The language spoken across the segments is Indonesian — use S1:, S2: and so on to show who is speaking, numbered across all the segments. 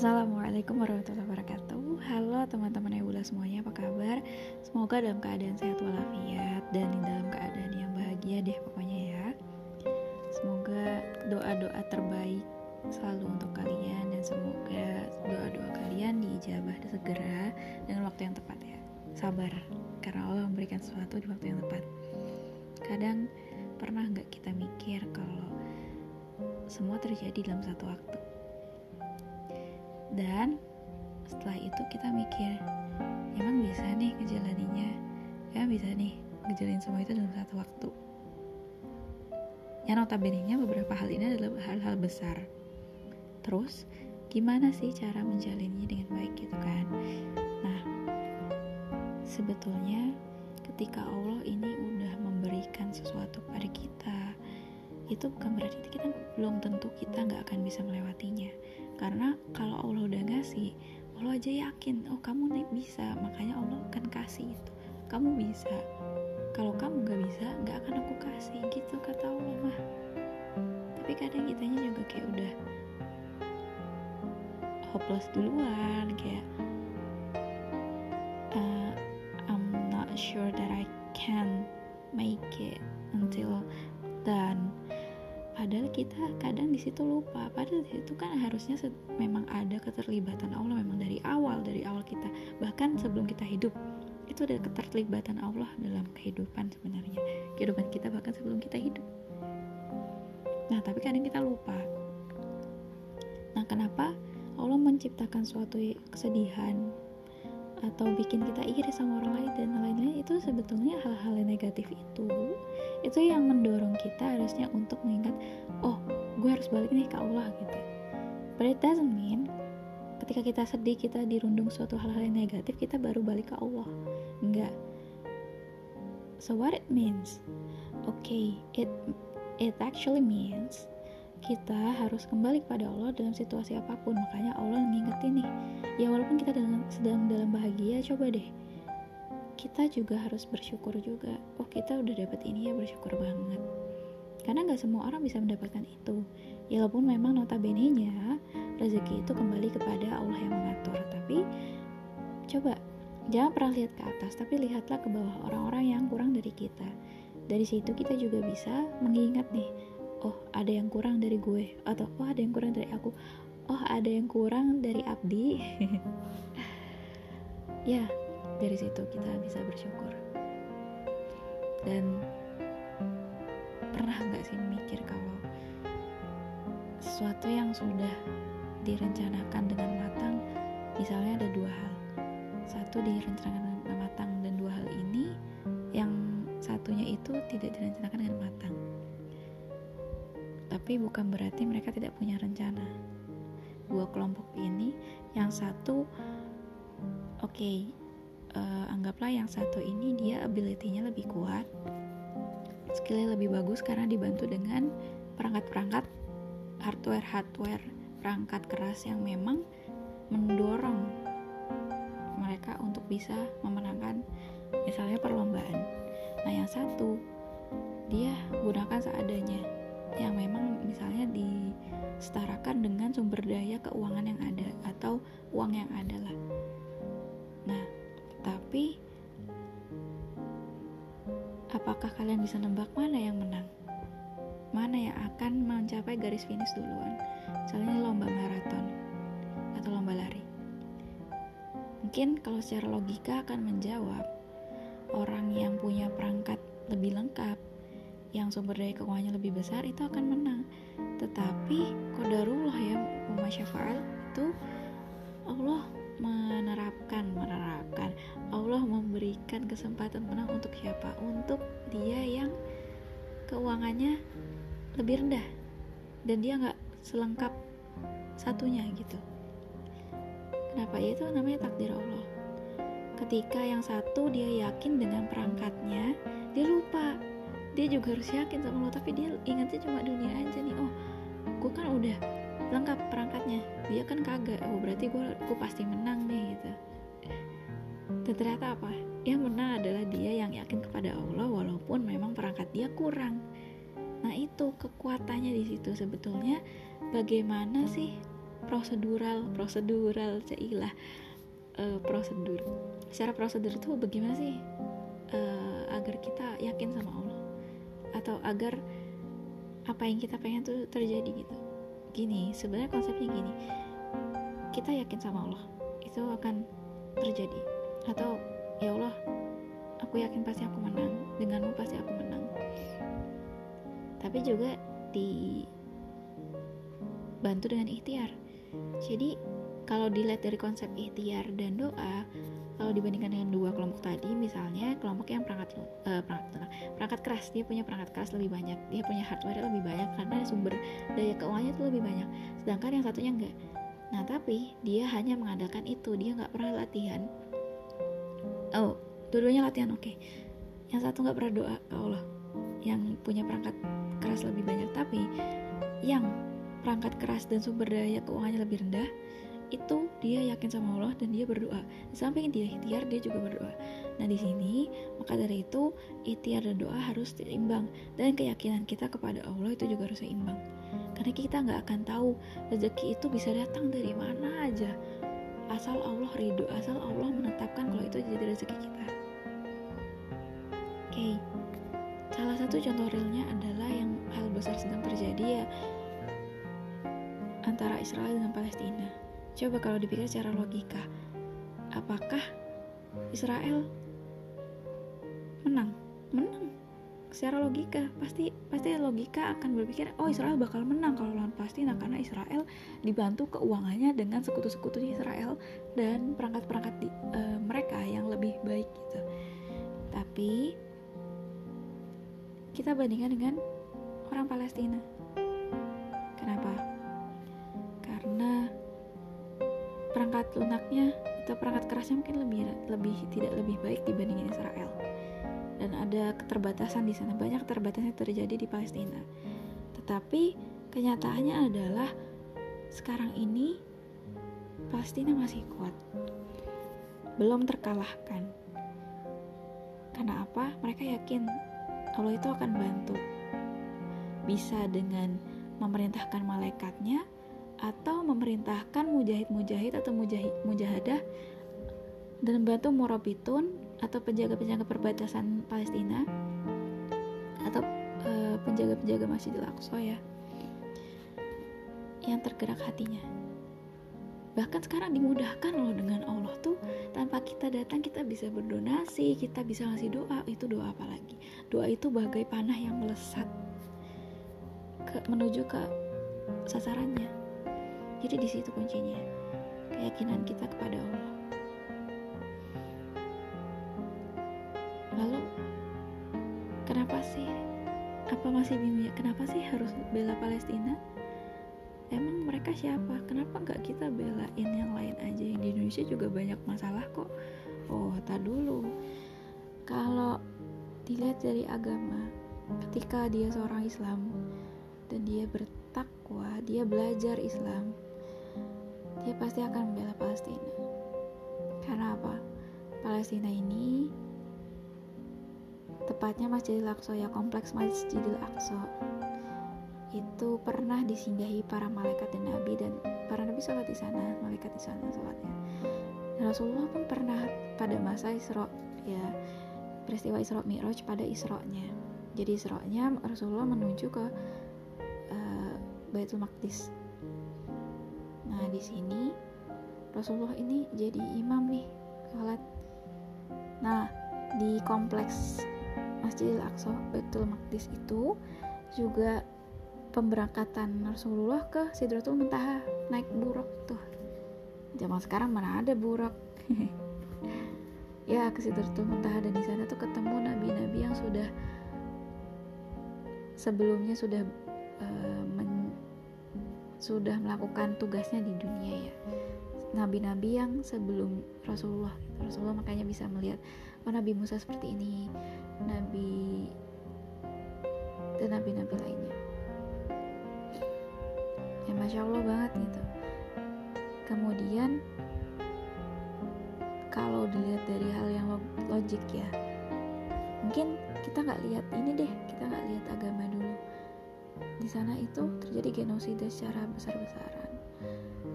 S1: Assalamualaikum warahmatullahi wabarakatuh. Halo teman-teman Ebula semuanya apa kabar? Semoga dalam keadaan sehat walafiat Dan dalam keadaan yang bahagia deh pokoknya ya. Semoga doa-doa terbaik selalu untuk kalian Dan semoga doa-doa kalian diijabah segera Dengan waktu yang tepat ya. Sabar Karena Allah memberikan sesuatu di waktu yang tepat. Kadang pernah nggak kita mikir kalau semua terjadi dalam satu waktu dan setelah itu kita mikir emang bisa nih ngejalaninya emang bisa nih ngejalanin semua itu dalam satu waktu. Yang notabene beberapa hal ini adalah hal-hal besar. Terus gimana sih cara menjalinnya dengan baik gitu kan? Nah sebetulnya ketika Allah ini udah memberikan sesuatu pada kita itu bukan berarti kita belum tentu kita nggak akan bisa melewatinya. Karena kalau Allah udah ngasih Allah aja yakin oh kamu nih bisa makanya Allah akan kasih itu kamu bisa. Kalau kamu nggak bisa nggak akan aku kasih gitu kata Allah mah. Tapi kadang kitanya juga kayak udah hopeless duluan kayak kita kadang di situ lupa. Padahal di situ kan harusnya memang ada keterlibatan Allah memang dari awal dari awal kita bahkan sebelum kita hidup itu ada keterlibatan Allah dalam kehidupan sebenarnya. Kehidupan kita bahkan sebelum kita hidup. Nah tapi kadang kita lupa. Nah kenapa Allah menciptakan suatu kesedihan atau bikin kita iri sama orang lain dan lain-lain? Itu sebetulnya hal-hal negatif itu itu yang mendorong kita harusnya untuk mengingat oh gue harus balik nih ke Allah gitu. But it doesn't mean ketika kita sedih kita dirundung suatu hal-hal yang negatif kita baru balik ke Allah. Enggak. So what it means? Okay it it actually means kita harus kembali kepada Allah dalam situasi apa pun. Makanya Allah ngingetin nih ya walaupun kita dalam, sedang dalam bahagia coba deh kita juga harus bersyukur juga. Oh kita udah dapat ini ya bersyukur banget. Karena nggak semua orang bisa mendapatkan itu. Ya walaupun memang notabene nya rezeki itu kembali kepada Allah yang mengatur. Tapi coba jangan pernah lihat ke atas tapi lihatlah ke bawah orang-orang yang kurang dari kita. Dari situ kita juga bisa mengingat nih oh ada yang kurang dari gue atau oh ada yang kurang dari aku. Oh ada yang kurang dari Abdi. Ya dari situ kita bisa bersyukur. Dan pernah nggak sih mikir kalau sesuatu yang sudah direncanakan dengan matang misalnya ada dua hal. Satu direncanakan dengan matang dan dua hal ini yang satunya itu tidak direncanakan dengan matang. Tapi bukan berarti mereka tidak punya rencana. Dua kelompok ini, yang satu, oke, okay, uh, anggaplah yang satu ini dia ability-nya lebih kuat, skillnya lebih bagus karena dibantu dengan perangkat-perangkat hardware-hardware perangkat keras yang memang mendorong mereka untuk bisa memenangkan misalnya perlombaan. Nah, yang satu dia gunakan seadanya yang memang misalnya disetarakan dengan sumber daya keuangan yang ada atau uang yang ada lah. Nah, tapi apakah kalian bisa nebak mana yang menang? Mana yang akan mencapai garis finish duluan? Misalnya lomba maraton atau lomba lari. Mungkin kalau secara logika akan menjawab orang yang punya perangkat lebih lengkap yang sumber daya keuangannya lebih besar itu akan menang tetapi kodarullah ya umat itu Allah menerapkan menerapkan. Allah memberikan kesempatan menang untuk siapa? Untuk dia yang keuangannya lebih rendah. Dan dia nggak selengkap satunya gitu. Kenapa? Ya itu namanya takdir Allah. Ketika yang satu dia yakin dengan perangkatnya dia lupa. Dia juga harus yakin sama lo tapi dia ingatnya cuma dunia aja nih. Oh gue kan udah lengkap perangkatnya. Dia kan kagak oh berarti gue gue pasti menang nih gitu. Dan ternyata apa? Yang menang adalah dia yang yakin kepada Allah walaupun memang perangkat dia kurang. Nah itu kekuatannya di situ. Sebetulnya bagaimana sih prosedural prosedural cailah uh, prosedur? Secara prosedur itu bagaimana sih uh, agar kita yakin sama Allah? Atau agar apa yang kita pengen tuh terjadi gitu gini sebenarnya konsepnya gini. Kita yakin sama Allah itu akan terjadi. Atau ya Allah aku yakin pasti aku menang denganmu pasti aku menang. Tapi juga dibantu dengan ikhtiar. Jadi kalau dilihat dari konsep ikhtiar dan doa kalau dibandingkan dengan dua kelompok tadi misalnya kelompok yang perangkat uh, perangkat perangkat keras dia punya perangkat keras lebih banyak dia punya hardware lebih banyak karena sumber daya keuangannya itu lebih banyak sedangkan yang satunya enggak nah tapi dia hanya mengandalkan itu dia nggak pernah latihan oh dua-duanya latihan oke okay. yang satu nggak pernah doa ke Allah yang punya perangkat keras lebih banyak tapi yang perangkat keras dan sumber daya keuangannya lebih rendah itu dia yakin sama Allah dan dia berdoa. Di samping dia ikhtiar, dia juga berdoa. Nah di sini maka dari itu ikhtiar dan doa harus seimbang dan keyakinan kita kepada Allah itu juga harus seimbang. Karena kita nggak akan tahu rezeki itu bisa datang dari mana aja. Asal Allah ridho, asal Allah menetapkan kalau itu jadi rezeki kita. Oke, okay. salah satu contoh realnya adalah yang hal besar sedang terjadi ya antara Israel dengan Palestina Coba kalau dipikir secara logika, apakah Israel menang? Menang. Secara logika, pasti pasti logika akan berpikir, oh Israel bakal menang kalau lawan Palestina karena Israel dibantu keuangannya dengan sekutu-sekutunya Israel dan perangkat-perangkat di, uh, mereka yang lebih baik gitu. Tapi kita bandingkan dengan orang Palestina. Kenapa? Perangkat lunaknya atau perangkat kerasnya mungkin lebih lebih tidak lebih baik dibandingin Israel. Dan ada keterbatasan di sana banyak keterbatasan yang terjadi di Palestina. Tetapi kenyataannya adalah sekarang ini Palestina masih kuat. Belum terkalahkan. Karena apa? Mereka yakin Allah itu akan bantu. Bisa dengan memerintahkan malaikatnya atau memerintahkan mujahid-mujahid atau mujahid mujahadah dan membantu Morobitun atau penjaga-penjaga perbatasan Palestina atau penjaga penjaga-penjaga Masjidil Aqsa ya yang tergerak hatinya. Bahkan sekarang dimudahkan loh dengan Allah tuh tanpa kita datang kita bisa berdonasi kita bisa ngasih doa itu doa apa lagi? Doa itu bagai panah yang melesat ke, menuju ke sasarannya jadi di situ kuncinya, keyakinan kita kepada Allah. Lalu kenapa sih? Apa masih bingung? Kenapa sih harus bela Palestina? Emang mereka siapa? Kenapa nggak kita belain yang lain aja? Yang di Indonesia juga banyak masalah kok. Oh, tak dulu. Kalau dilihat dari agama, ketika dia seorang Islam dan dia bertakwa, dia belajar Islam, dia pasti akan membela Palestina. Karena apa? Palestina ini tepatnya Masjidil Aqsa ya kompleks Masjidil Aqsa itu pernah disinggahi para malaikat dan nabi dan para nabi sholat di sana malaikat di sana sholatnya dan Rasulullah pun pernah pada masa Isra ya peristiwa Isra Mi'raj pada Isra-nya jadi Isra-nya Rasulullah menuju ke uh, Baitul Maqdis Nah, di sini Rasulullah ini jadi imam nih sholat. Nah, di kompleks Masjidil Aqsa Baitul Maqdis itu juga pemberangkatan Rasulullah ke Sidratul Muntaha naik buruk tuh. Zaman sekarang mana ada buruk. ya ke Sidratul Muntaha dan di sana tuh ketemu nabi-nabi yang sudah sebelumnya sudah uh, sudah melakukan tugasnya di dunia ya. Nabi-nabi yang sebelum Rasulullah Rasulullah makanya bisa melihat oh Nabi Musa seperti ini Nabi dan nabi-nabi lainnya. Ya masya Allah banget gitu. Kemudian kalau dilihat dari hal yang logik ya mungkin kita nggak lihat ini deh kita nggak lihat agama dulu di sana itu terjadi genosida secara besar-besaran.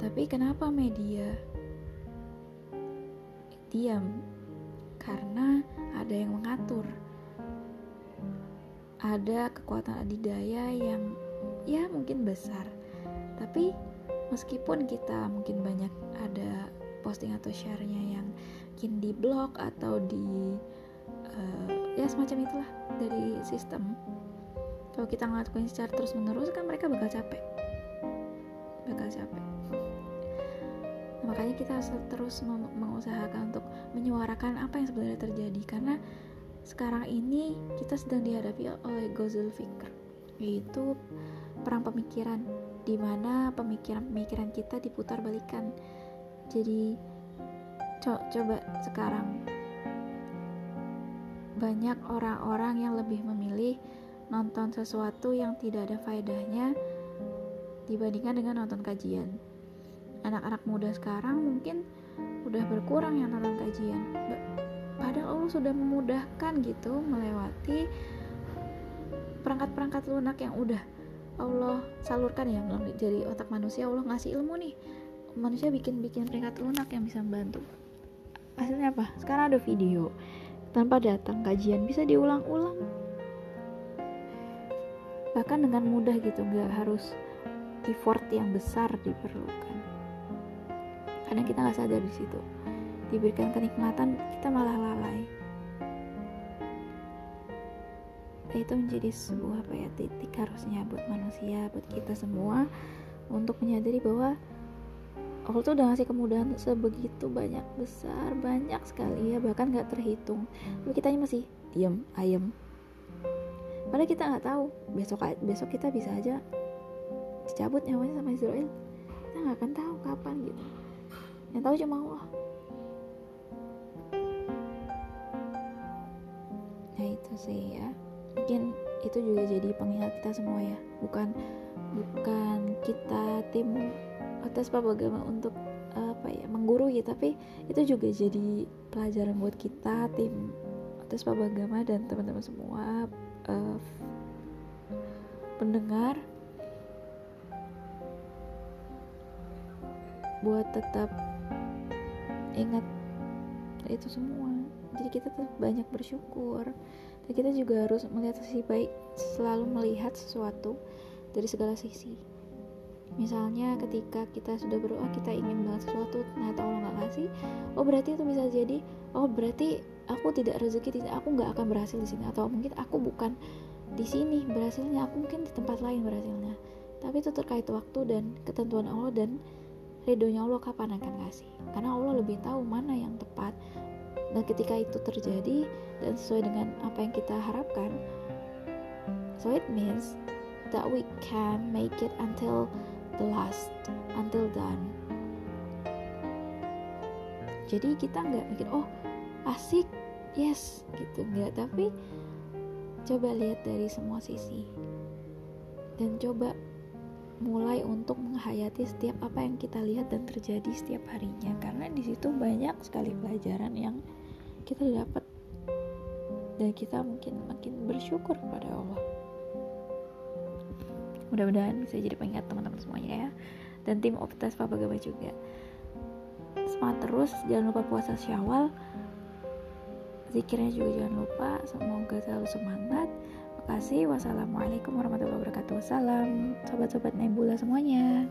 S1: Tapi kenapa media diam? Karena ada yang mengatur. Ada kekuatan adidaya yang ya mungkin besar. Tapi meskipun kita mungkin banyak ada posting atau share-nya yang mungkin di blog atau di uh, ya semacam itulah dari sistem kalau kita ngelakuin secara terus menerus kan mereka bakal capek. Bakal capek. Nah, makanya kita harus terus mengusahakan untuk menyuarakan apa yang sebenarnya terjadi. Karena sekarang ini kita sedang dihadapi oleh Gozul Fikr yaitu perang pemikiran di mana pemikiran-pemikiran kita diputar balikan jadi co coba sekarang. Banyak orang-orang yang lebih memilih nonton sesuatu yang tidak ada faedahnya dibandingkan dengan nonton kajian. Anak-anak muda sekarang mungkin udah berkurang yang nonton kajian. Padahal Allah sudah memudahkan gitu melewati perangkat-perangkat lunak yang udah Allah salurkan ya. Jadi otak manusia Allah ngasih ilmu nih. Manusia bikin-bikin perangkat lunak yang bisa membantu. Hasilnya apa? Sekarang ada video. Tanpa datang kajian bisa diulang-ulang bahkan dengan mudah gitu nggak harus effort yang besar diperlukan. Karena kita nggak sadar di situ. Diberikan kenikmatan kita malah lalai. Itu menjadi sebuah apa ya titik harusnya buat manusia buat kita semua untuk menyadari bahwa Allah tuh udah ngasih kemudahan sebegitu banyak besar banyak sekali ya bahkan nggak terhitung. Tapi kita masih diam ayam padahal kita nggak tahu. Besok besok kita bisa aja dicabut nyawanya sama Israel. Kita nggak akan tahu kapan gitu. Yang tahu cuma Allah. Sih ya. Mungkin itu juga jadi pengingat kita semua ya. Bukan bukan kita tim atas agama untuk apa ya menggurui tapi itu juga jadi pelajaran buat kita tim atas agama dan teman-teman semua uh, pendengar buat tetap ingat itu semua. Jadi kita tetap banyak bersyukur. Dan kita juga harus melihat sisi baik selalu melihat sesuatu dari segala sisi misalnya ketika kita sudah berdoa kita ingin banget sesuatu ternyata Allah nggak kasih oh berarti itu bisa jadi oh berarti aku tidak rezeki tidak aku nggak akan berhasil di sini atau mungkin aku bukan di sini berhasilnya aku mungkin di tempat lain berhasilnya. Tapi itu terkait waktu dan ketentuan Allah dan ridhonya Allah kapan akan kasih karena Allah lebih tahu mana yang tepat. Dan ketika itu terjadi dan sesuai dengan apa yang kita harapkan so it means that we can make it until the last until done jadi kita nggak mikir oh asik yes gitu nggak. Tapi coba lihat dari semua sisi. Dan coba mulai untuk menghayati setiap apa yang kita lihat dan terjadi setiap harinya. Karena di situ banyak sekali pelajaran yang kita dapat. Dan kita mungkin makin bersyukur kepada Allah mudah-mudahan bisa jadi pengingat teman-teman semuanya ya. Dan tim Optas Papa Gaba juga. Semangat terus jangan lupa puasa syawal. Zikirnya juga jangan lupa semoga selalu semangat. Makasih wassalamualaikum warahmatullahi wabarakatuh. Salam sobat-sobat nebula semuanya